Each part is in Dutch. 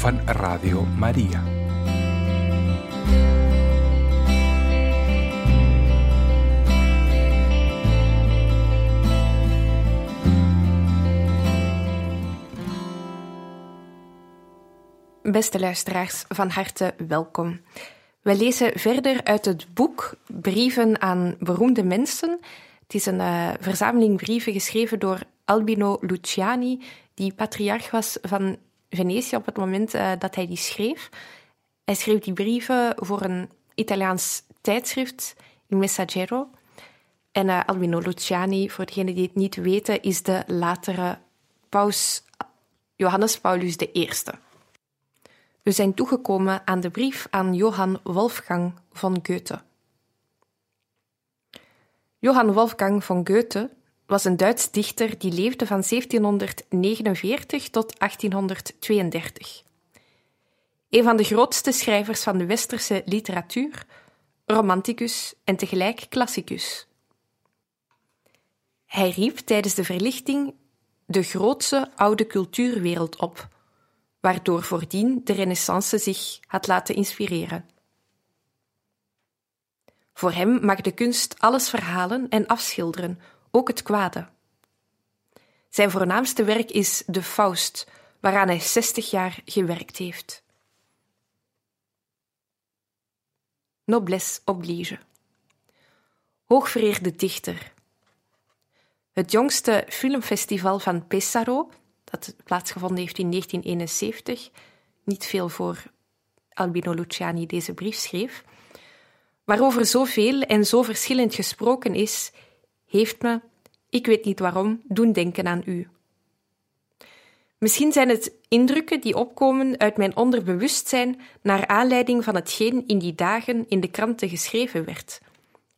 van Radio Maria. Beste luisteraars, van harte welkom. We lezen verder uit het boek Brieven aan beroemde mensen. Het is een uh, verzameling brieven geschreven door Albino Luciani, die patriarch was van Venetië op het moment uh, dat hij die schreef. Hij schreef die brieven voor een Italiaans tijdschrift, Il Messaggero. En uh, Albino Luciani, voor degenen die het niet weten, is de latere paus Johannes Paulus I. We zijn toegekomen aan de brief aan Johann Wolfgang van Goethe. Johann Wolfgang van Goethe was een Duits dichter die leefde van 1749 tot 1832. Een van de grootste schrijvers van de westerse literatuur, romanticus en tegelijk klassicus. Hij riep tijdens de verlichting de grootse oude cultuurwereld op, waardoor voordien de Renaissance zich had laten inspireren. Voor hem mag de kunst alles verhalen en afschilderen ook het kwade. Zijn voornaamste werk is De Faust, waaraan hij 60 jaar gewerkt heeft. Noblesse oblige. Hoogvereerde dichter. Het jongste filmfestival van Pesaro, dat plaatsgevonden heeft in 1971, niet veel voor Albino Luciani deze brief schreef, waarover zoveel en zo verschillend gesproken is, heeft me, ik weet niet waarom, doen denken aan u. Misschien zijn het indrukken die opkomen uit mijn onderbewustzijn naar aanleiding van hetgeen in die dagen in de kranten geschreven werd,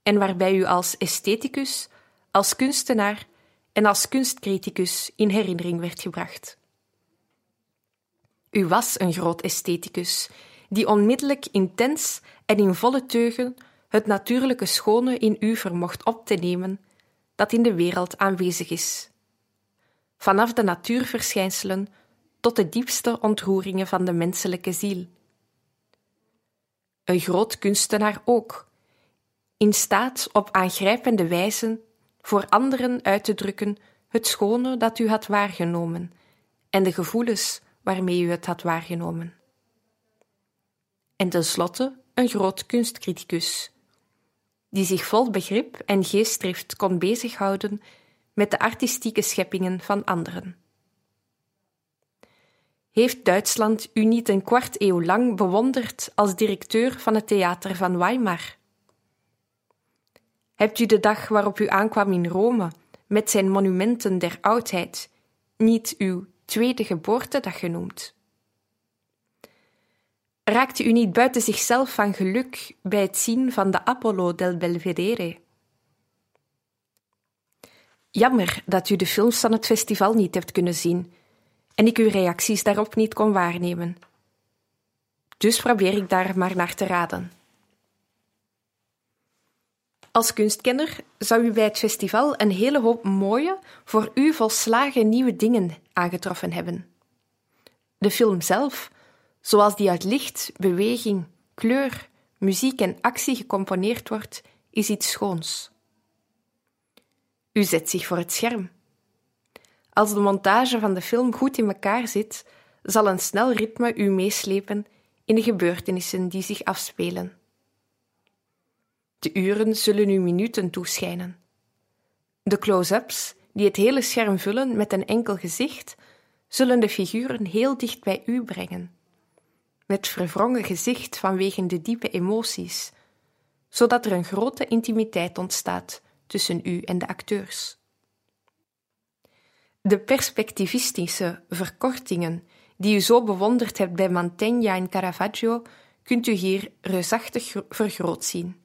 en waarbij u als estheticus, als kunstenaar en als kunstcriticus in herinnering werd gebracht. U was een groot estheticus, die onmiddellijk intens en in volle teugen het natuurlijke schone in u vermocht op te nemen dat in de wereld aanwezig is. Vanaf de natuurverschijnselen tot de diepste ontroeringen van de menselijke ziel. Een groot kunstenaar ook, in staat op aangrijpende wijze voor anderen uit te drukken het schone dat u had waargenomen en de gevoelens waarmee u het had waargenomen. En tenslotte een groot kunstcriticus, die zich vol begrip en geestdrift kon bezighouden met de artistieke scheppingen van anderen. Heeft Duitsland u niet een kwart eeuw lang bewonderd als directeur van het theater van Weimar? Hebt u de dag waarop u aankwam in Rome met zijn monumenten der oudheid niet uw tweede geboortedag genoemd? Raakte u niet buiten zichzelf van geluk bij het zien van de Apollo del Belvedere? Jammer dat u de films van het festival niet hebt kunnen zien en ik uw reacties daarop niet kon waarnemen. Dus probeer ik daar maar naar te raden. Als kunstkenner zou u bij het festival een hele hoop mooie, voor u volslagen nieuwe dingen aangetroffen hebben. De film zelf zoals die uit licht, beweging, kleur, muziek en actie gecomponeerd wordt, is iets schoons. U zet zich voor het scherm. Als de montage van de film goed in elkaar zit, zal een snel ritme u meeslepen in de gebeurtenissen die zich afspelen. De uren zullen u minuten toeschijnen. De close-ups, die het hele scherm vullen met een enkel gezicht, zullen de figuren heel dicht bij u brengen met verwrongen gezicht vanwege de diepe emoties, zodat er een grote intimiteit ontstaat tussen u en de acteurs. De perspectivistische verkortingen die u zo bewonderd hebt bij Mantegna en Caravaggio, kunt u hier reusachtig vergroot zien.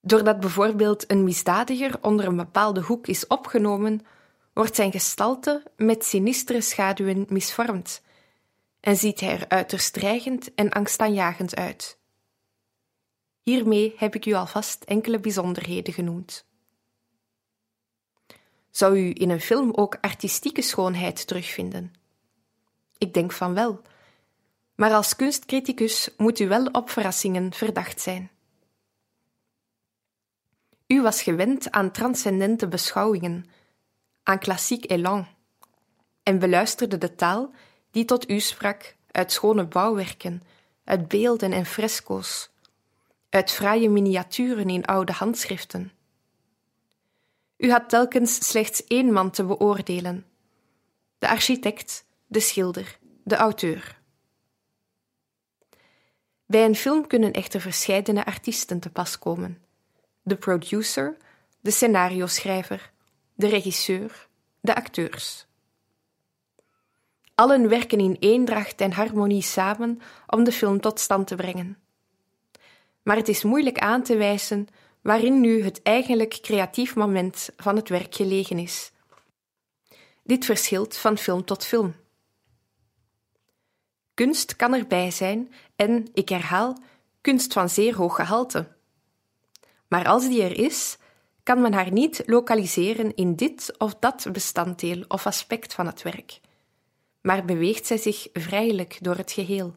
Doordat bijvoorbeeld een misdadiger onder een bepaalde hoek is opgenomen, wordt zijn gestalte met sinistere schaduwen misvormd en ziet hij er uiterst dreigend en angstaanjagend uit. Hiermee heb ik u alvast enkele bijzonderheden genoemd. Zou u in een film ook artistieke schoonheid terugvinden? Ik denk van wel. Maar als kunstcriticus moet u wel op verrassingen verdacht zijn. U was gewend aan transcendente beschouwingen, aan klassiek elan, en beluisterde de taal die tot u sprak uit schone bouwwerken, uit beelden en fresco's, uit fraaie miniaturen in oude handschriften. U had telkens slechts één man te beoordelen: de architect, de schilder, de auteur. Bij een film kunnen echter verscheidene artiesten te pas komen: de producer, de scenario-schrijver, de regisseur, de acteurs. Allen werken in eendracht en harmonie samen om de film tot stand te brengen. Maar het is moeilijk aan te wijzen waarin nu het eigenlijk creatief moment van het werk gelegen is. Dit verschilt van film tot film. Kunst kan erbij zijn en, ik herhaal, kunst van zeer hoog gehalte. Maar als die er is, kan men haar niet lokaliseren in dit of dat bestanddeel of aspect van het werk, maar beweegt zij zich vrijelijk door het geheel.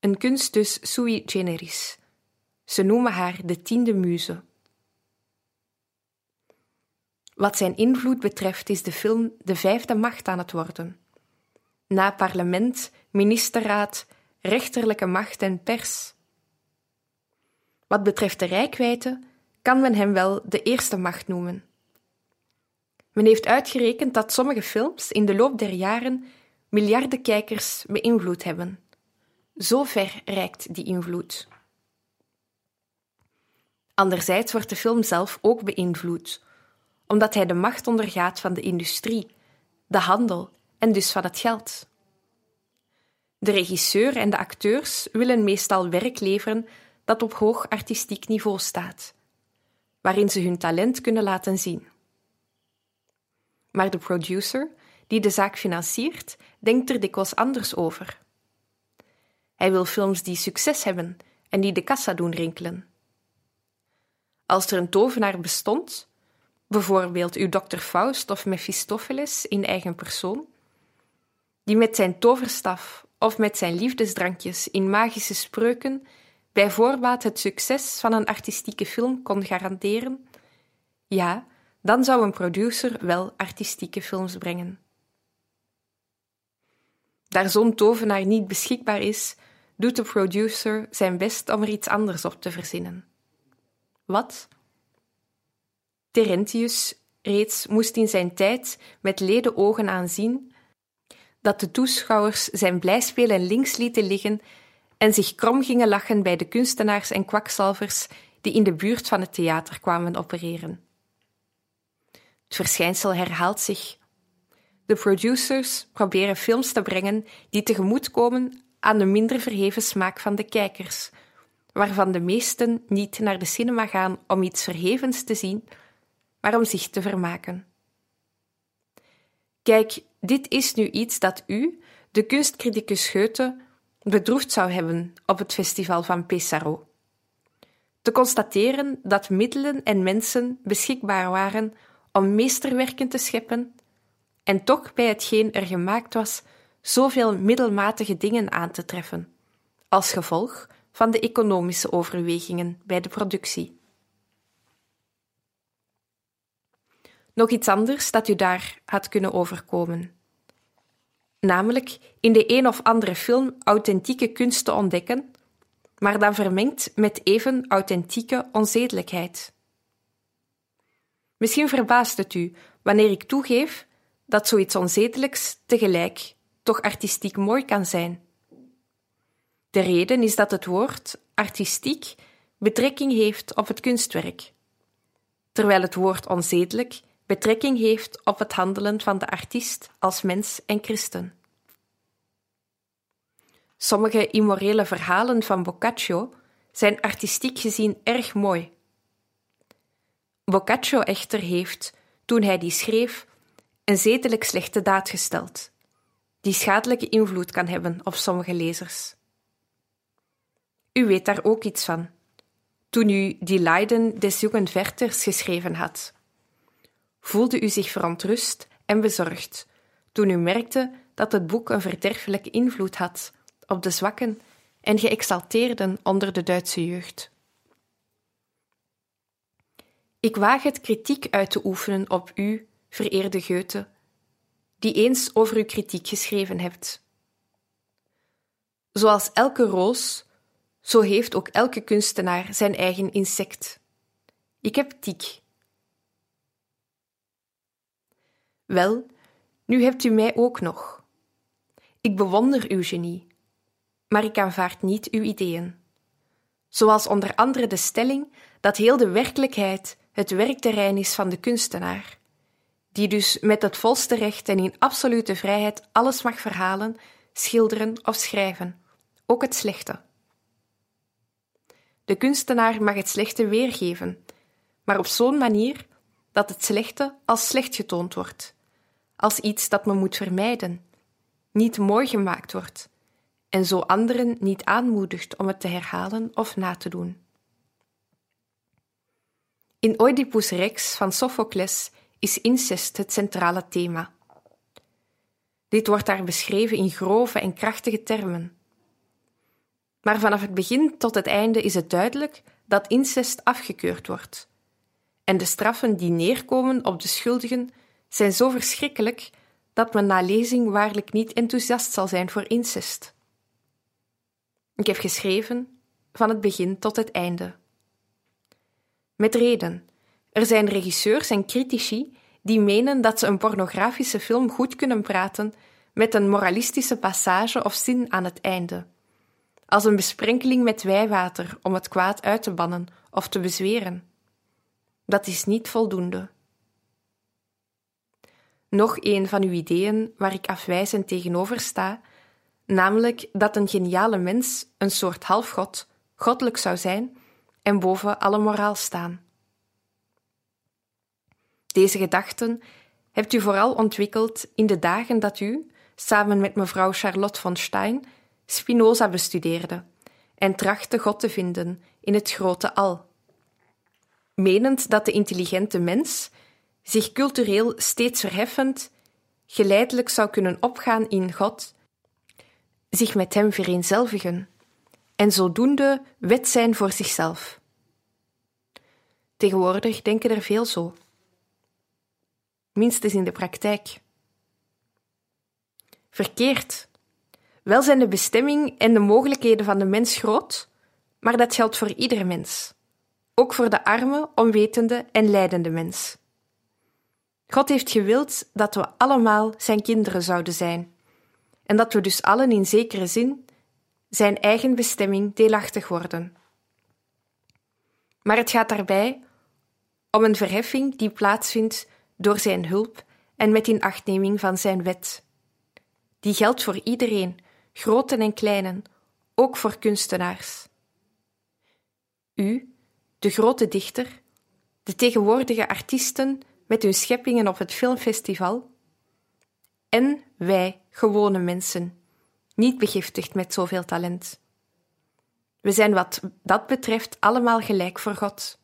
Een kunst dus sui generis. Ze noemen haar de tiende muze. Wat zijn invloed betreft is de film de vijfde macht aan het worden. Na parlement, ministerraad, rechterlijke macht en pers. Wat betreft de rijkwijde kan men hem wel de eerste macht noemen. Men heeft uitgerekend dat sommige films in de loop der jaren miljarden kijkers beïnvloed hebben. Zo ver reikt die invloed. Anderzijds wordt de film zelf ook beïnvloed, omdat hij de macht ondergaat van de industrie, de handel en dus van het geld. De regisseur en de acteurs willen meestal werk leveren dat op hoog artistiek niveau staat, waarin ze hun talent kunnen laten zien. Maar de producer, die de zaak financiert, denkt er dikwijls anders over. Hij wil films die succes hebben en die de kassa doen rinkelen. Als er een tovenaar bestond, bijvoorbeeld uw dokter Faust of Mephistopheles in eigen persoon, die met zijn toverstaf of met zijn liefdesdrankjes in magische spreuken bij voorbaat het succes van een artistieke film kon garanderen, ja, dan zou een producer wel artistieke films brengen. Daar zo'n tovenaar niet beschikbaar is, doet de producer zijn best om er iets anders op te verzinnen. Wat? Terentius reeds moest in zijn tijd met leden ogen aanzien dat de toeschouwers zijn blijspelen links lieten liggen en zich krom gingen lachen bij de kunstenaars en kwakzalvers die in de buurt van het theater kwamen opereren. Het verschijnsel herhaalt zich. De producers proberen films te brengen die tegemoetkomen aan de minder verheven smaak van de kijkers, waarvan de meesten niet naar de cinema gaan om iets verhevens te zien, maar om zich te vermaken. Kijk, dit is nu iets dat u, de kunstcriticus Goethe, bedroefd zou hebben op het festival van Pesaro. Te constateren dat middelen en mensen beschikbaar waren om meesterwerken te scheppen, en toch bij hetgeen er gemaakt was zoveel middelmatige dingen aan te treffen, als gevolg van de economische overwegingen bij de productie. Nog iets anders dat u daar had kunnen overkomen. Namelijk in de een of andere film authentieke kunst te ontdekken, maar dan vermengd met even authentieke onzedelijkheid. Misschien verbaast het u wanneer ik toegeef dat zoiets onzedelijks tegelijk toch artistiek mooi kan zijn. De reden is dat het woord artistiek betrekking heeft op het kunstwerk, terwijl het woord onzedelijk betrekking heeft op het handelen van de artiest als mens en christen. Sommige immorele verhalen van Boccaccio zijn artistiek gezien erg mooi. Boccaccio echter heeft, toen hij die schreef, een zedelijk slechte daad gesteld, die schadelijke invloed kan hebben op sommige lezers. U weet daar ook iets van, toen u die Leiden des jongen Werthers geschreven had. Voelde u zich verontrust en bezorgd toen u merkte dat het boek een verderfelijke invloed had op de zwakken en geëxalteerden onder de Duitse jeugd. Ik waag het kritiek uit te oefenen op u, vereerde Goethe, die eens over uw kritiek geschreven hebt. Zoals elke roos, zo heeft ook elke kunstenaar zijn eigen insect. Ik heb tiek. Wel, nu hebt u mij ook nog. Ik bewonder uw genie, maar ik aanvaard niet uw ideeën. Zoals onder andere de stelling dat heel de werkelijkheid het werkterrein is van de kunstenaar, die dus met het volste recht en in absolute vrijheid alles mag verhalen, schilderen of schrijven, ook het slechte. De kunstenaar mag het slechte weergeven, maar op zo'n manier dat het slechte als slecht getoond wordt, als iets dat men moet vermijden, niet mooi gemaakt wordt en zo anderen niet aanmoedigt om het te herhalen of na te doen. In Oedipus Rex van Sophocles is incest het centrale thema. Dit wordt daar beschreven in grove en krachtige termen. Maar vanaf het begin tot het einde is het duidelijk dat incest afgekeurd wordt. En de straffen die neerkomen op de schuldigen zijn zo verschrikkelijk dat men na lezing waarlijk niet enthousiast zal zijn voor incest. Ik heb geschreven van het begin tot het einde. Met reden. Er zijn regisseurs en critici die menen dat ze een pornografische film goed kunnen praten met een moralistische passage of zin aan het einde. Als een besprenkeling met wijwater om het kwaad uit te bannen of te bezweren. Dat is niet voldoende. Nog een van uw ideeën waar ik afwijzend tegenover sta, namelijk dat een geniale mens, een soort halfgod, goddelijk zou zijn en boven alle moraal staan. Deze gedachten hebt u vooral ontwikkeld in de dagen dat u, samen met mevrouw Charlotte von Stein, Spinoza bestudeerde en trachtte God te vinden in het grote al. Menend dat de intelligente mens, zich cultureel steeds verheffend, geleidelijk zou kunnen opgaan in God, zich met Hem vereenzelvigen en zodoende wet zijn voor zichzelf. Tegenwoordig denken er veel zo. Minstens in de praktijk. Verkeerd. Wel zijn de bestemming en de mogelijkheden van de mens groot, maar dat geldt voor iedere mens. Ook voor de arme, onwetende en lijdende mens. God heeft gewild dat we allemaal zijn kinderen zouden zijn, en dat we dus allen in zekere zin zijn eigen bestemming deelachtig worden. Maar het gaat daarbij om een verheffing die plaatsvindt door zijn hulp en met inachtneming van zijn wet. Die geldt voor iedereen, groten en kleinen, ook voor kunstenaars. U, de grote dichter, de tegenwoordige artiesten met hun scheppingen op het filmfestival, en wij, gewone mensen, niet begiftigd met zoveel talent. We zijn wat dat betreft allemaal gelijk voor God.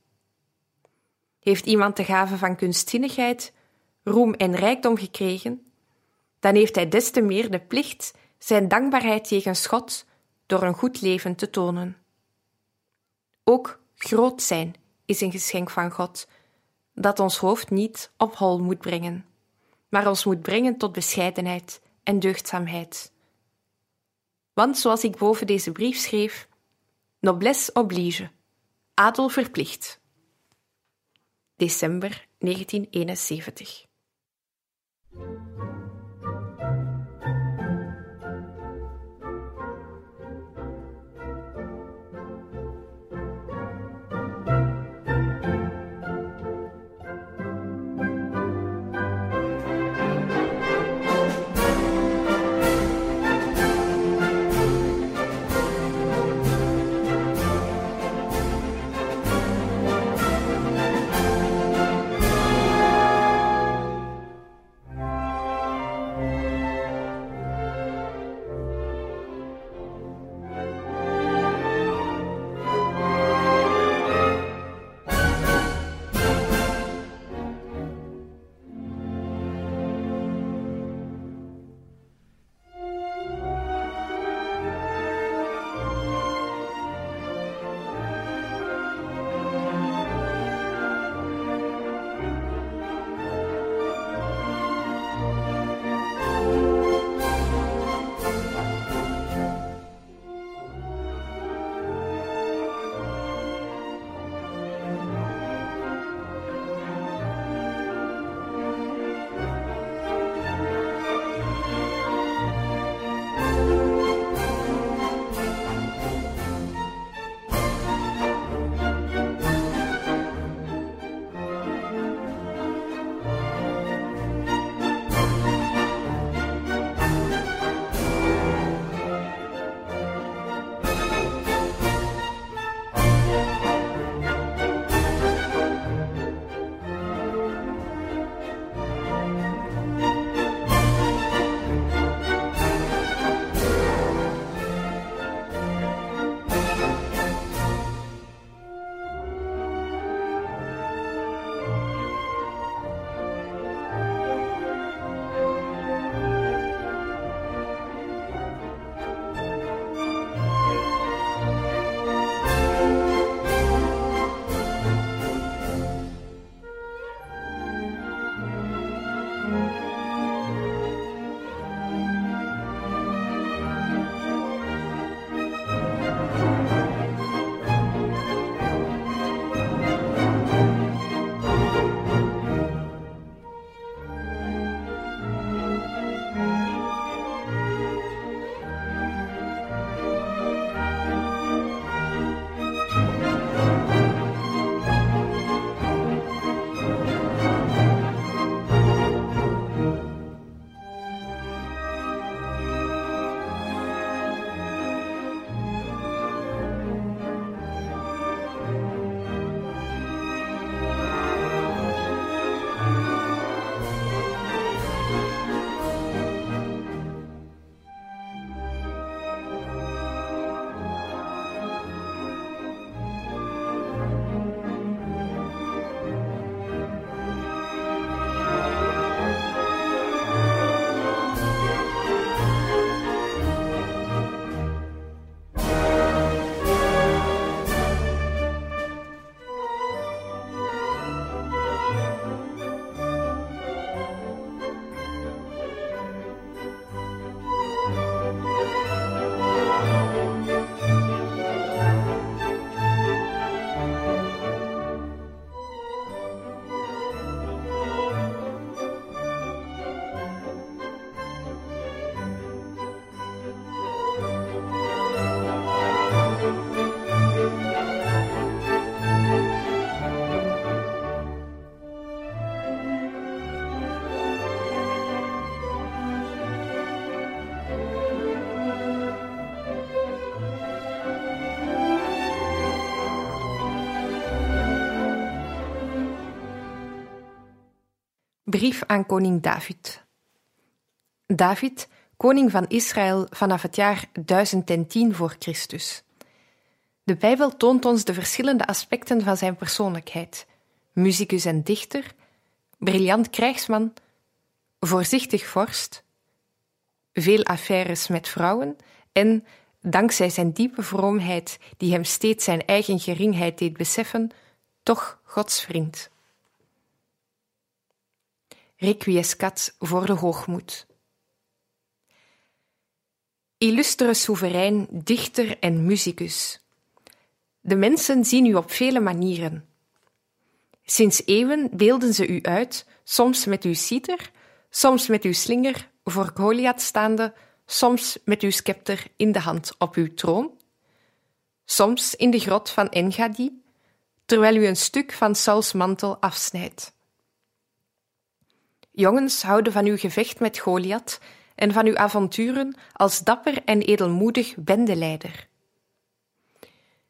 Heeft iemand de gave van kunstzinnigheid, roem en rijkdom gekregen, dan heeft hij des te meer de plicht zijn dankbaarheid jegens God door een goed leven te tonen. Ook groot zijn is een geschenk van God, dat ons hoofd niet op hol moet brengen, maar ons moet brengen tot bescheidenheid en deugdzaamheid. Want zoals ik boven deze brief schreef, noblesse oblige, adel verplicht. December 1971. Brief aan koning David. David, koning van Israël vanaf het jaar 1010 voor Christus. De Bijbel toont ons de verschillende aspecten van zijn persoonlijkheid: muzikus en dichter, briljant krijgsman, voorzichtig vorst, veel affaires met vrouwen en, dankzij zijn diepe vroomheid, die hem steeds zijn eigen geringheid deed beseffen, toch Gods vriend. Requiescat voor de hoogmoed. Illustere soeverein, dichter en muzikus. De mensen zien u op vele manieren. Sinds eeuwen beelden ze u uit, soms met uw citer, soms met uw slinger voor Goliath staande, soms met uw scepter in de hand op uw troon, soms in de grot van Engadi, terwijl u een stuk van Sauls mantel afsnijdt. Jongens houden van uw gevecht met Goliath en van uw avonturen als dapper en edelmoedig bendeleider.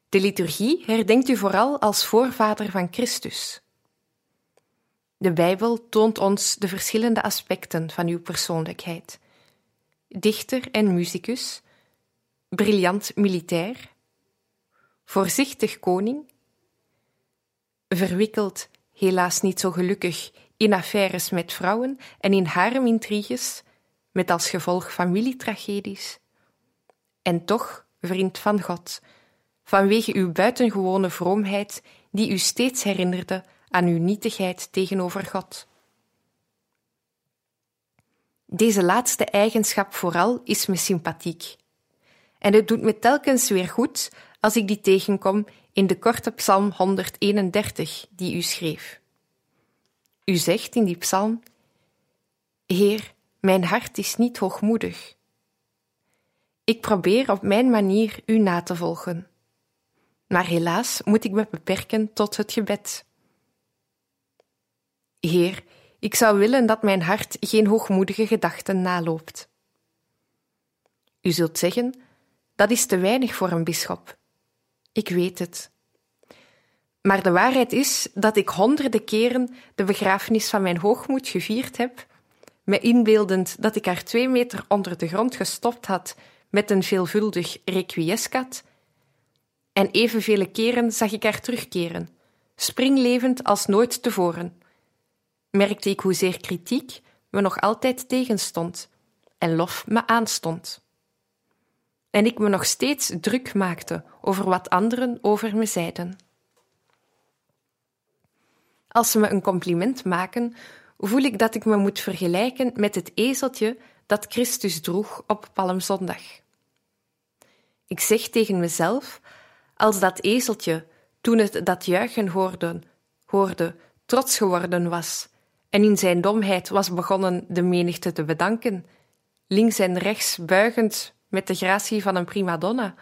De liturgie herdenkt u vooral als voorvader van Christus. De Bijbel toont ons de verschillende aspecten van uw persoonlijkheid: dichter en muzikus, briljant militair, voorzichtig koning, verwikkeld, helaas niet zo gelukkig, in affaires met vrouwen en in haremintriges, met als gevolg familietragedies. En toch, vriend van God, vanwege uw buitengewone vroomheid, die u steeds herinnerde aan uw nietigheid tegenover God. Deze laatste eigenschap vooral is me sympathiek. En het doet me telkens weer goed als ik die tegenkom in de korte psalm 131 die u schreef. U zegt in die psalm: Heer, mijn hart is niet hoogmoedig. Ik probeer op mijn manier u na te volgen. Maar helaas moet ik me beperken tot het gebed. Heer, ik zou willen dat mijn hart geen hoogmoedige gedachten naloopt. U zult zeggen: dat is te weinig voor een bisschop. Ik weet het. Maar de waarheid is dat ik honderden keren de begrafenis van mijn hoogmoed gevierd heb, me inbeeldend dat ik haar twee meter onder de grond gestopt had met een veelvuldig requiescat, en evenvele keren zag ik haar terugkeren, springlevend als nooit tevoren. Merkte ik hoezeer kritiek me nog altijd tegenstond en lof me aanstond. En ik me nog steeds druk maakte over wat anderen over me zeiden. Als ze me een compliment maken, voel ik dat ik me moet vergelijken met het ezeltje dat Christus droeg op Palmzondag. Ik zeg tegen mezelf, als dat ezeltje, toen het dat juichen hoorde, hoorde, trots geworden was en in zijn domheid was begonnen de menigte te bedanken, links en rechts buigend met de gratie van een prima donna,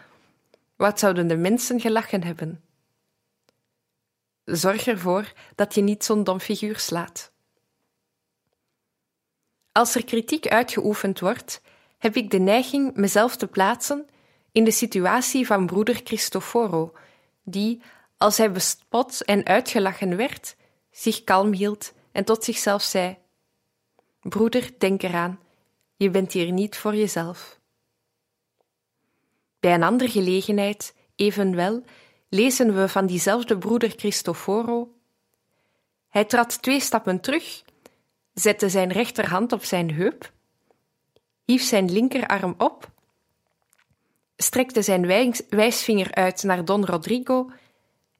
wat zouden de mensen gelachen hebben? Zorg ervoor dat je niet zo'n dom figuur slaat. Als er kritiek uitgeoefend wordt, heb ik de neiging mezelf te plaatsen in de situatie van broeder Cristoforo, die, als hij bespot en uitgelachen werd, zich kalm hield en tot zichzelf zei: Broeder, denk eraan, je bent hier niet voor jezelf. Bij een andere gelegenheid, evenwel, lezen we van diezelfde broeder Cristoforo. Hij trad twee stappen terug, zette zijn rechterhand op zijn heup, hief zijn linkerarm op, strekte zijn wijsvinger uit naar Don Rodrigo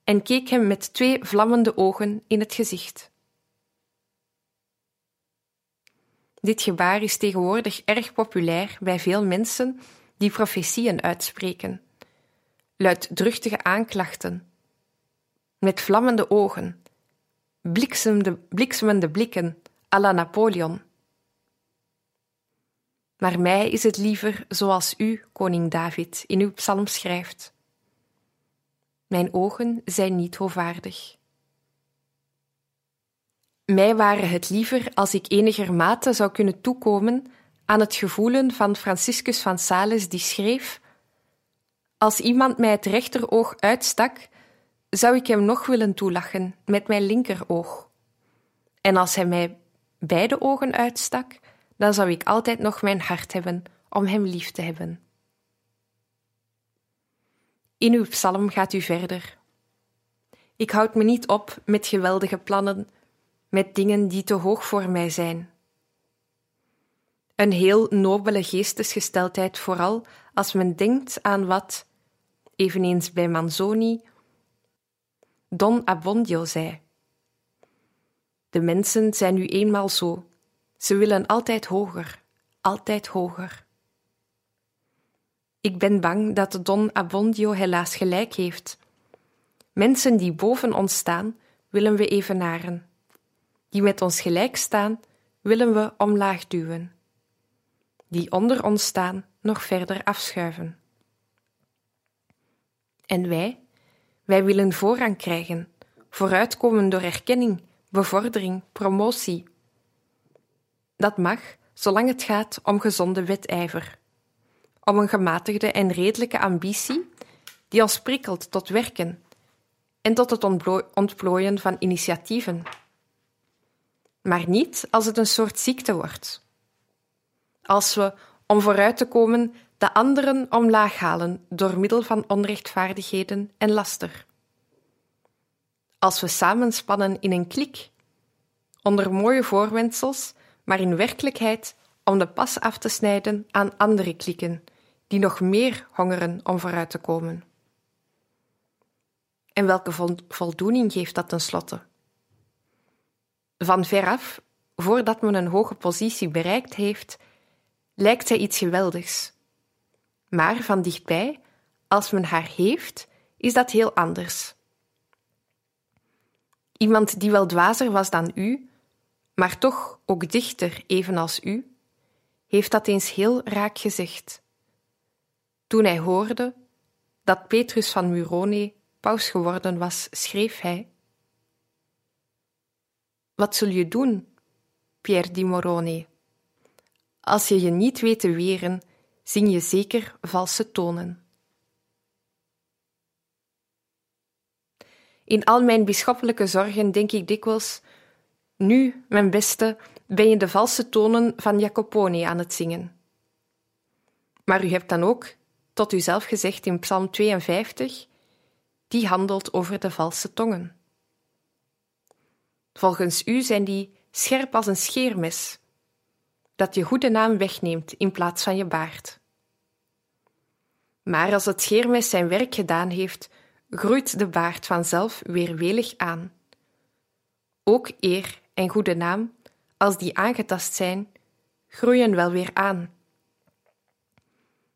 en keek hem met twee vlammende ogen in het gezicht. Dit gebaar is tegenwoordig erg populair bij veel mensen die profetieën uitspreken luidruchtige aanklachten, met vlammende ogen, bliksemende, bliksemende blikken, à la Napoleon. Maar mij is het liever zoals u, koning David, in uw psalm schrijft. Mijn ogen zijn niet hoogwaardig. Mij waren het liever als ik enigermate zou kunnen toekomen aan het gevoelen van Franciscus van Sales, die schreef als iemand mij het rechteroog uitstak, zou ik hem nog willen toelachen met mijn linkeroog. En als hij mij beide ogen uitstak, dan zou ik altijd nog mijn hart hebben om hem lief te hebben. In uw psalm gaat u verder. Ik houd me niet op met geweldige plannen, met dingen die te hoog voor mij zijn. Een heel nobele geestesgesteldheid, vooral als men denkt aan wat, eveneens bij Manzoni, Don Abbondio zei. De mensen zijn nu eenmaal zo. Ze willen altijd hoger, altijd hoger. Ik ben bang dat Don Abbondio helaas gelijk heeft. Mensen die boven ons staan, willen we evenaren. Die met ons gelijk staan, willen we omlaag duwen. Die onder ons staan, nog verder afschuiven. En wij? Wij willen voorrang krijgen, vooruitkomen door erkenning, bevordering, promotie. Dat mag, zolang het gaat om gezonde wedijver, om een gematigde en redelijke ambitie die ons prikkelt tot werken en tot het ontplooien van initiatieven. Maar niet als het een soort ziekte wordt. Als we, om vooruit te komen, de anderen omlaag halen door middel van onrechtvaardigheden en laster. Als we samenspannen in een klik, onder mooie voorwendsels, maar in werkelijkheid om de pas af te snijden aan andere klikken, die nog meer hongeren om vooruit te komen. En welke voldoening geeft dat tenslotte? Van veraf, voordat men een hoge positie bereikt heeft, lijkt zij iets geweldigs. Maar van dichtbij, als men haar heeft, is dat heel anders. Iemand die wel dwazer was dan u, maar toch ook dichter evenals u, heeft dat eens heel raak gezegd. Toen hij hoorde dat Petrus van Murone paus geworden was, schreef hij: Wat zul je doen, Pierre di Morone? Als je je niet weet te weren, zing je zeker valse tonen. In al mijn bisschoppelijke zorgen denk ik dikwijls: Nu, mijn beste, ben je de valse tonen van Jacopone aan het zingen. Maar u hebt dan ook tot uzelf gezegd in Psalm 52: die handelt over de valse tongen. Volgens u zijn die scherp als een scheermes, dat je goede naam wegneemt in plaats van je baard. Maar als het scheermes zijn werk gedaan heeft, groeit de baard vanzelf weer welig aan. Ook eer en goede naam, als die aangetast zijn, groeien wel weer aan.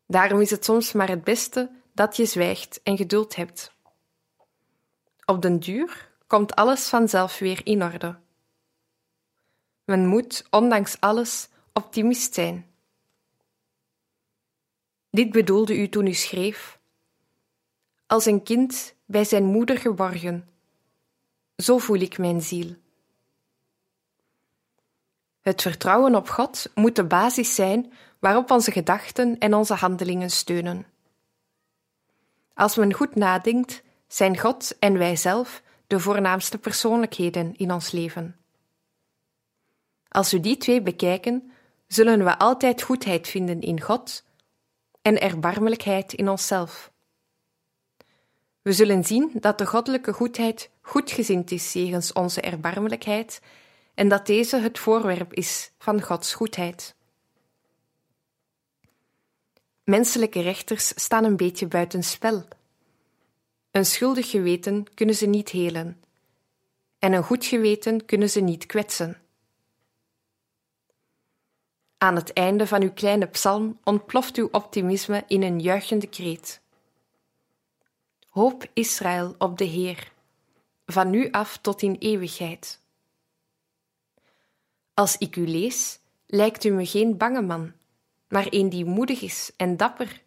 Daarom is het soms maar het beste dat je zwijgt en geduld hebt. Op den duur komt alles vanzelf weer in orde. Men moet, ondanks alles, optimist zijn. Dit bedoelde u toen u schreef: Als een kind bij zijn moeder geborgen, zo voel ik mijn ziel. Het vertrouwen op God moet de basis zijn waarop onze gedachten en onze handelingen steunen. Als men goed nadenkt, zijn God en wij zelf de voornaamste persoonlijkheden in ons leven. Als we die twee bekijken, zullen we altijd goedheid vinden in God en erbarmelijkheid in onszelf. We zullen zien dat de goddelijke goedheid goedgezind is jegens onze erbarmelijkheid en dat deze het voorwerp is van Gods goedheid. Menselijke rechters staan een beetje buiten spel een schuldig geweten kunnen ze niet helen, en een goed geweten kunnen ze niet kwetsen. Aan het einde van uw kleine psalm ontploft uw optimisme in een juichende kreet. Hoop Israël op de Heer, van nu af tot in eeuwigheid. Als ik u lees, lijkt u me geen bange man, maar een die moedig is en dapper,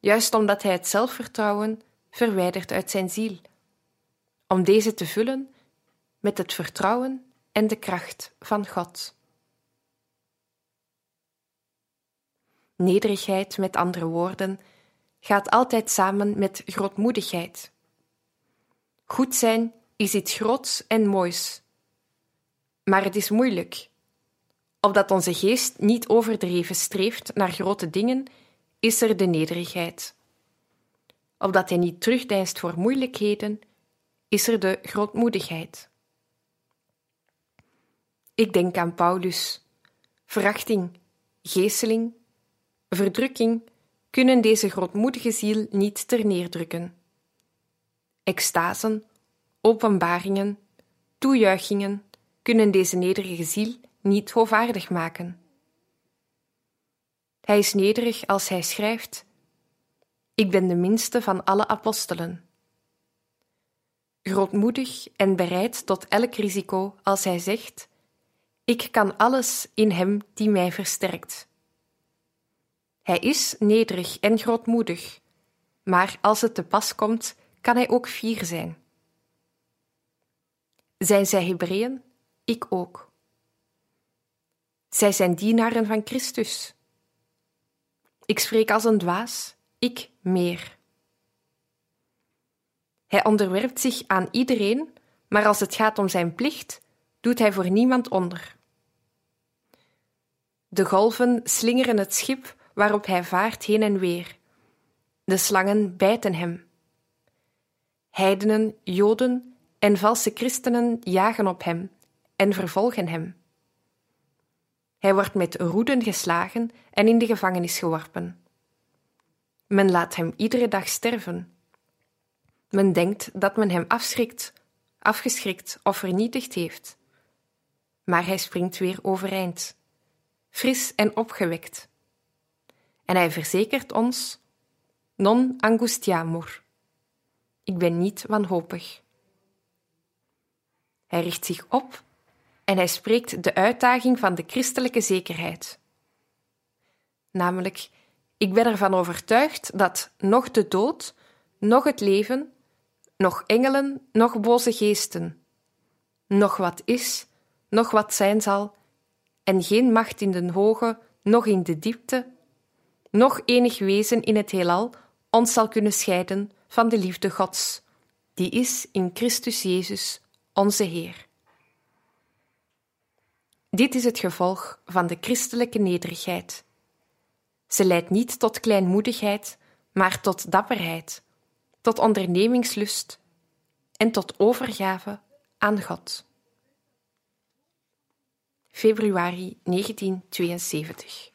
juist omdat hij het zelfvertrouwen verwijderd uit zijn ziel, om deze te vullen met het vertrouwen en de kracht van God. Nederigheid, met andere woorden, gaat altijd samen met grootmoedigheid. Goed zijn is iets groots en moois, maar het is moeilijk Opdat onze geest niet overdreven streeft naar grote dingen, is er de nederigheid. Opdat hij niet terugdeinst voor moeilijkheden, is er de grootmoedigheid. Ik denk aan Paulus. Verachting, geeseling, verdrukking kunnen deze grootmoedige ziel niet terneerdrukken. Extasen, openbaringen, toejuichingen kunnen deze nederige ziel niet hoovaardig maken. Hij is nederig als hij schrijft: Ik ben de minste van alle apostelen. Grootmoedig en bereid tot elk risico als hij zegt: Ik kan alles in hem die mij versterkt. Hij is nederig en grootmoedig, maar als het te pas komt, kan hij ook fier zijn. Zijn zij Hebreeën? Ik ook. Zij zijn dienaren van Christus. Ik spreek als een dwaas, ik meer. Hij onderwerpt zich aan iedereen, maar als het gaat om zijn plicht, doet hij voor niemand onder. De golven slingeren het schip waarop hij vaart heen en weer. De slangen bijten hem. Heidenen, Joden en valse christenen jagen op hem en vervolgen hem. Hij wordt met roeden geslagen en in de gevangenis geworpen. Men laat hem iedere dag sterven. Men denkt dat men hem afschrikt, afgeschrikt of vernietigd heeft. Maar hij springt weer overeind, fris en opgewekt. En hij verzekert ons: Non angustiamur. Ik ben niet wanhopig. Hij richt zich op en hij spreekt de uitdaging van de christelijke zekerheid. Namelijk, ik ben ervan overtuigd dat nog de dood, nog het leven, nog engelen, nog boze geesten, nog wat is, nog wat zijn zal, en geen macht in de hoge, nog in de diepte, nog enig wezen in het heelal ons zal kunnen scheiden van de liefde Gods, die is in Christus Jezus, onze Heer. Dit is het gevolg van de christelijke nederigheid. Ze leidt niet tot kleinmoedigheid, maar tot dapperheid, tot ondernemingslust en tot overgave aan God. Februari 1972